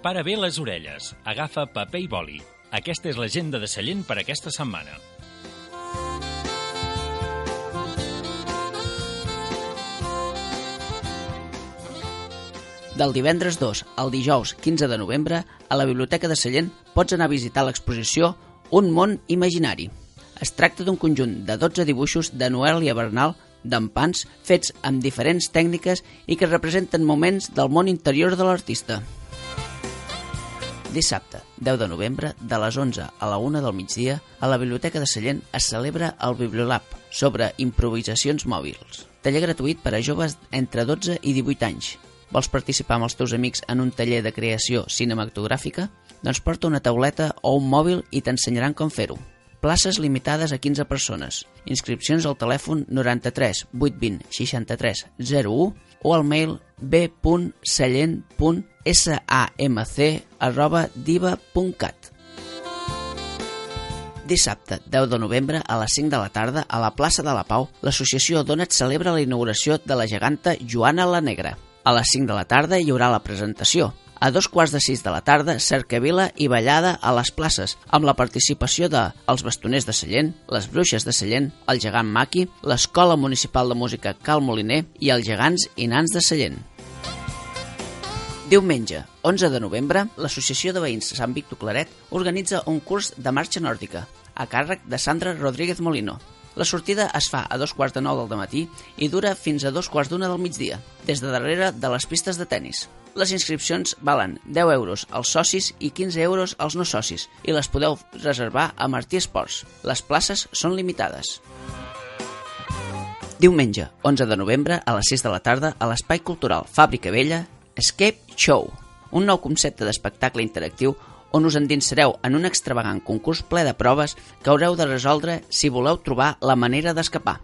Para bé les orelles, agafa paper i boli. Aquesta és l'agenda de Sallent per aquesta setmana. Del divendres 2 al dijous 15 de novembre, a la Biblioteca de Sallent pots anar a visitar l'exposició Un món imaginari. Es tracta d'un conjunt de 12 dibuixos de Noelia Bernal d'empans fets amb diferents tècniques i que representen moments del món interior de l'artista. Dissabte, 10 de novembre, de les 11 a la 1 del migdia, a la Biblioteca de Sallent es celebra el Bibliolab sobre improvisacions mòbils. Taller gratuït per a joves entre 12 i 18 anys. Vols participar amb els teus amics en un taller de creació cinematogràfica? Doncs porta una tauleta o un mòbil i t'ensenyaran com fer-ho. Places limitades a 15 persones. Inscripcions al telèfon 93 820 63 01 o al mail b.sallent.samc arroba diva.cat. Dissabte, 10 de novembre, a les 5 de la tarda, a la plaça de la Pau, l'associació Dona't celebra la inauguració de la geganta Joana la Negra. A les 5 de la tarda hi haurà la presentació. A dos quarts de sis de la tarda, cercavila i ballada a les places, amb la participació de Els Bastoners de Sallent, Les Bruixes de Sallent, El Gegant Maqui, l'Escola Municipal de Música Cal Moliner i els Gegants i Nans de Sallent. Diumenge, 11 de novembre, l'Associació de Veïns Sant Victor Claret organitza un curs de marxa nòrdica, a càrrec de Sandra Rodríguez Molino. La sortida es fa a dos quarts de nou del matí i dura fins a dos quarts d'una del migdia, des de darrere de les pistes de tennis. Les inscripcions valen 10 euros als socis i 15 euros als no socis i les podeu reservar a Martí Esports. Les places són limitades. Diumenge, 11 de novembre, a les 6 de la tarda, a l'Espai Cultural Fàbrica Vella, Escape Show, un nou concepte d'espectacle interactiu on us endinsareu en un extravagant concurs ple de proves que haureu de resoldre si voleu trobar la manera d'escapar.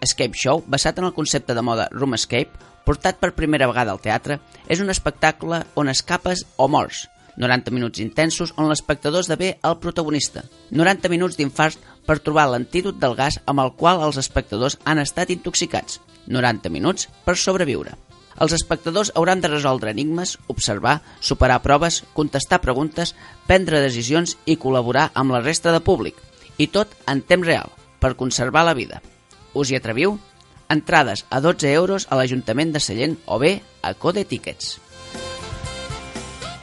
Escape Show, basat en el concepte de moda Room Escape, portat per primera vegada al teatre, és un espectacle on escapes o mors. 90 minuts intensos on l'espectador esdevé el protagonista. 90 minuts d'infart per trobar l'antídot del gas amb el qual els espectadors han estat intoxicats. 90 minuts per sobreviure. Els espectadors hauran de resoldre enigmes, observar, superar proves, contestar preguntes, prendre decisions i col·laborar amb la resta de públic. I tot en temps real, per conservar la vida. Us hi atreviu? Entrades a 12 euros a l'Ajuntament de Sallent o bé a Code Tickets.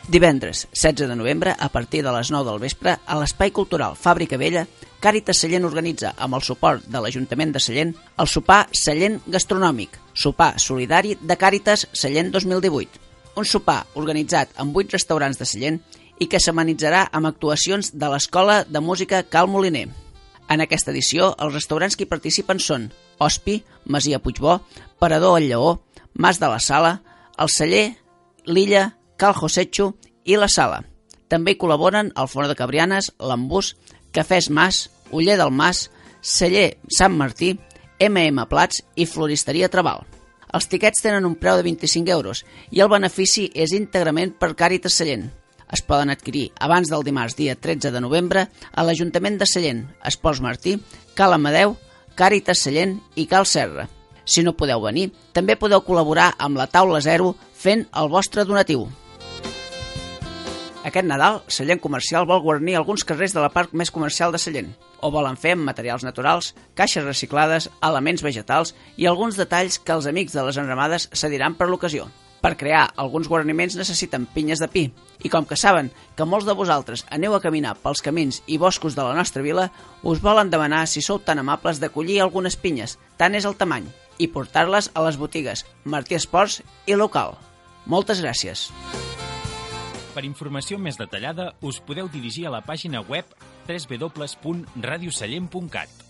Divendres, 16 de novembre, a partir de les 9 del vespre, a l'Espai Cultural Fàbrica Vella, Càritas Sallent organitza, amb el suport de l'Ajuntament de Sallent, el sopar Sallent Gastronòmic, sopar solidari de Càritas Sallent 2018. Un sopar organitzat amb 8 restaurants de Sallent i que s'amenitzarà amb actuacions de l'Escola de Música Cal Moliner. En aquesta edició, els restaurants que hi participen són Ospi, Masia Puigbó, Parador al Lleó, Mas de la Sala, El Celler, L'Illa, Cal Josecho i La Sala. També hi col·laboren el Forn de Cabrianes, l'Embús, Cafès Mas, Uller del Mas, Celler Sant Martí, MM Plats i Floristeria Trabal. Els tiquets tenen un preu de 25 euros i el benefici és íntegrament per Càritas Sallent. Es poden adquirir abans del dimarts dia 13 de novembre a l'Ajuntament de Sallent, Esports Martí, Cal Amadeu, Càritas Sallent i Cal Serra. Si no podeu venir, també podeu col·laborar amb la taula zero fent el vostre donatiu. Aquest Nadal, Sallent Comercial vol guarnir alguns carrers de la part més comercial de Sallent. Ho volen fer amb materials naturals, caixes reciclades, elements vegetals i alguns detalls que els amics de les enramades cediran per l'ocasió. Per crear alguns guarniments necessiten pinyes de pi, i com que saben que molts de vosaltres aneu a caminar pels camins i boscos de la nostra vila, us volen demanar si sou tan amables de collir algunes pinyes, tant és el tamany, i portar-les a les botigues Martí Esports i Local. Moltes gràcies. Per informació més detallada us podeu dirigir a la pàgina web www.radiosallent.cat.